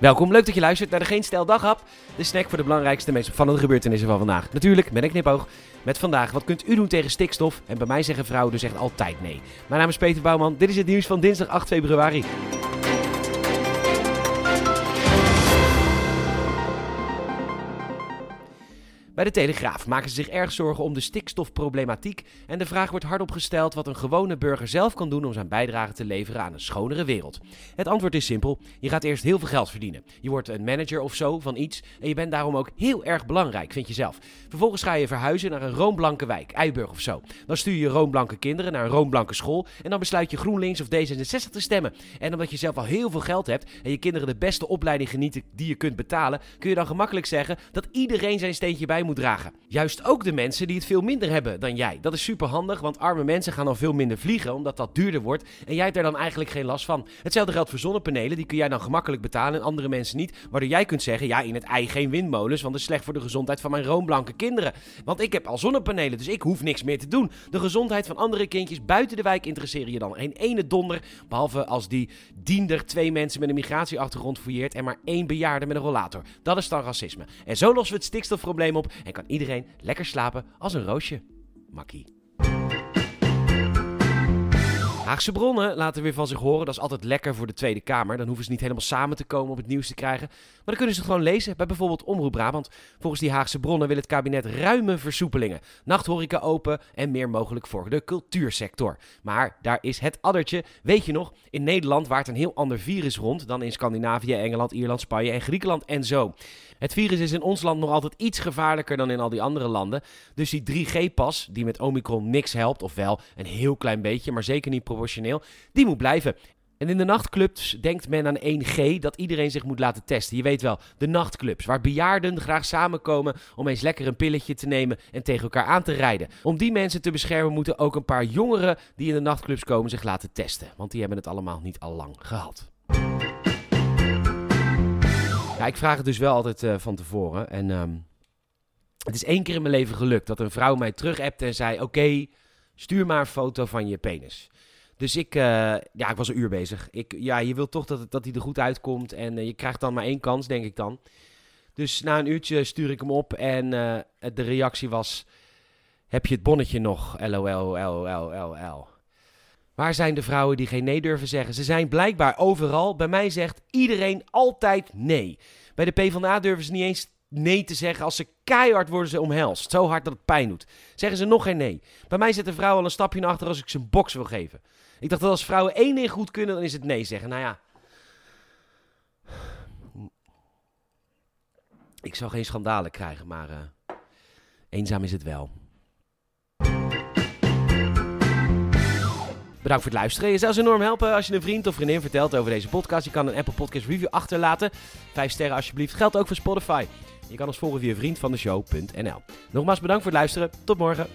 Welkom, leuk dat je luistert naar de Geen Stel Daghap. De snack voor de belangrijkste, meest opvallende gebeurtenissen van vandaag. Natuurlijk met een knipoog. Met vandaag, wat kunt u doen tegen stikstof? En bij mij zeggen vrouwen dus echt altijd nee. Mijn naam is Peter Bouwman, dit is het nieuws van dinsdag 8 februari. Bij de Telegraaf maken ze zich erg zorgen om de stikstofproblematiek en de vraag wordt hardop gesteld wat een gewone burger zelf kan doen om zijn bijdrage te leveren aan een schonere wereld. Het antwoord is simpel: je gaat eerst heel veel geld verdienen. Je wordt een manager of zo van iets en je bent daarom ook heel erg belangrijk, vind je zelf. Vervolgens ga je verhuizen naar een roomblanke wijk, Eiburg of zo. Dan stuur je roomblanke kinderen naar een roomblanke school en dan besluit je GroenLinks of D66 te stemmen. En omdat je zelf al heel veel geld hebt en je kinderen de beste opleiding genieten die je kunt betalen, kun je dan gemakkelijk zeggen dat iedereen zijn steentje bij moet moet dragen. Juist ook de mensen die het veel minder hebben dan jij. Dat is super handig, want arme mensen gaan dan veel minder vliegen, omdat dat duurder wordt. En jij hebt er dan eigenlijk geen last van. Hetzelfde geldt voor zonnepanelen, die kun jij dan gemakkelijk betalen en andere mensen niet. Waardoor jij kunt zeggen, ja, in het ei geen windmolens, want dat is slecht voor de gezondheid van mijn roomblanke kinderen. Want ik heb al zonnepanelen, dus ik hoef niks meer te doen. De gezondheid van andere kindjes buiten de wijk interesseren je dan geen ene donder. Behalve als die diender twee mensen met een migratieachtergrond fouilleert en maar één bejaarde met een rollator. Dat is dan racisme. En zo lossen we het stikstofprobleem op en kan iedereen lekker slapen als een roosje. Makkie. Haagse bronnen laten weer van zich horen. Dat is altijd lekker voor de Tweede Kamer. Dan hoeven ze niet helemaal samen te komen om het nieuws te krijgen. Maar dan kunnen ze het gewoon lezen bij bijvoorbeeld Omroep Brabant. Volgens die Haagse bronnen wil het kabinet ruime versoepelingen. Nachthoreca open en meer mogelijk voor de cultuursector. Maar daar is het addertje. Weet je nog, in Nederland waart een heel ander virus rond dan in Scandinavië, Engeland, Ierland, Spanje en Griekenland en zo. Het virus is in ons land nog altijd iets gevaarlijker dan in al die andere landen. Dus die 3G-pas, die met Omicron niks helpt, of wel een heel klein beetje, maar zeker niet die moet blijven. En in de nachtclubs denkt men aan 1G dat iedereen zich moet laten testen. Je weet wel, de nachtclubs, waar bejaarden graag samenkomen om eens lekker een pilletje te nemen en tegen elkaar aan te rijden. Om die mensen te beschermen moeten ook een paar jongeren die in de nachtclubs komen zich laten testen. Want die hebben het allemaal niet al lang gehad. Ja, ik vraag het dus wel altijd uh, van tevoren. En um, het is één keer in mijn leven gelukt dat een vrouw mij terug appte en zei: Oké, stuur maar een foto van je penis. Dus ik, uh, ja, ik was een uur bezig. Ik, ja, je wilt toch dat, het, dat hij er goed uitkomt. En uh, je krijgt dan maar één kans, denk ik dan. Dus na een uurtje stuur ik hem op. En de reactie was: Heb je het bonnetje nog? LOL, LOL, Waar zijn de vrouwen die geen nee durven zeggen? Ze zijn blijkbaar overal. Bij mij zegt iedereen altijd nee. Bij de PvdA durven ze niet eens nee te zeggen als ze keihard worden ze omhelst. Zo hard dat het pijn doet. Zeggen ze nog geen nee. Bij mij zet de vrouw al een stapje naar achter als ik ze een box wil geven. Ik dacht dat als vrouwen één ding goed kunnen, dan is het nee zeggen. Nou ja. Ik zou geen schandalen krijgen, maar uh, eenzaam is het wel. Bedankt voor het luisteren. Je zou ons enorm helpen als je een vriend of vriendin vertelt over deze podcast. Je kan een Apple Podcast review achterlaten. Vijf sterren alsjeblieft. Geldt ook voor Spotify. Je kan ons volgen via vriendvandeshow.nl. Nogmaals bedankt voor het luisteren. Tot morgen.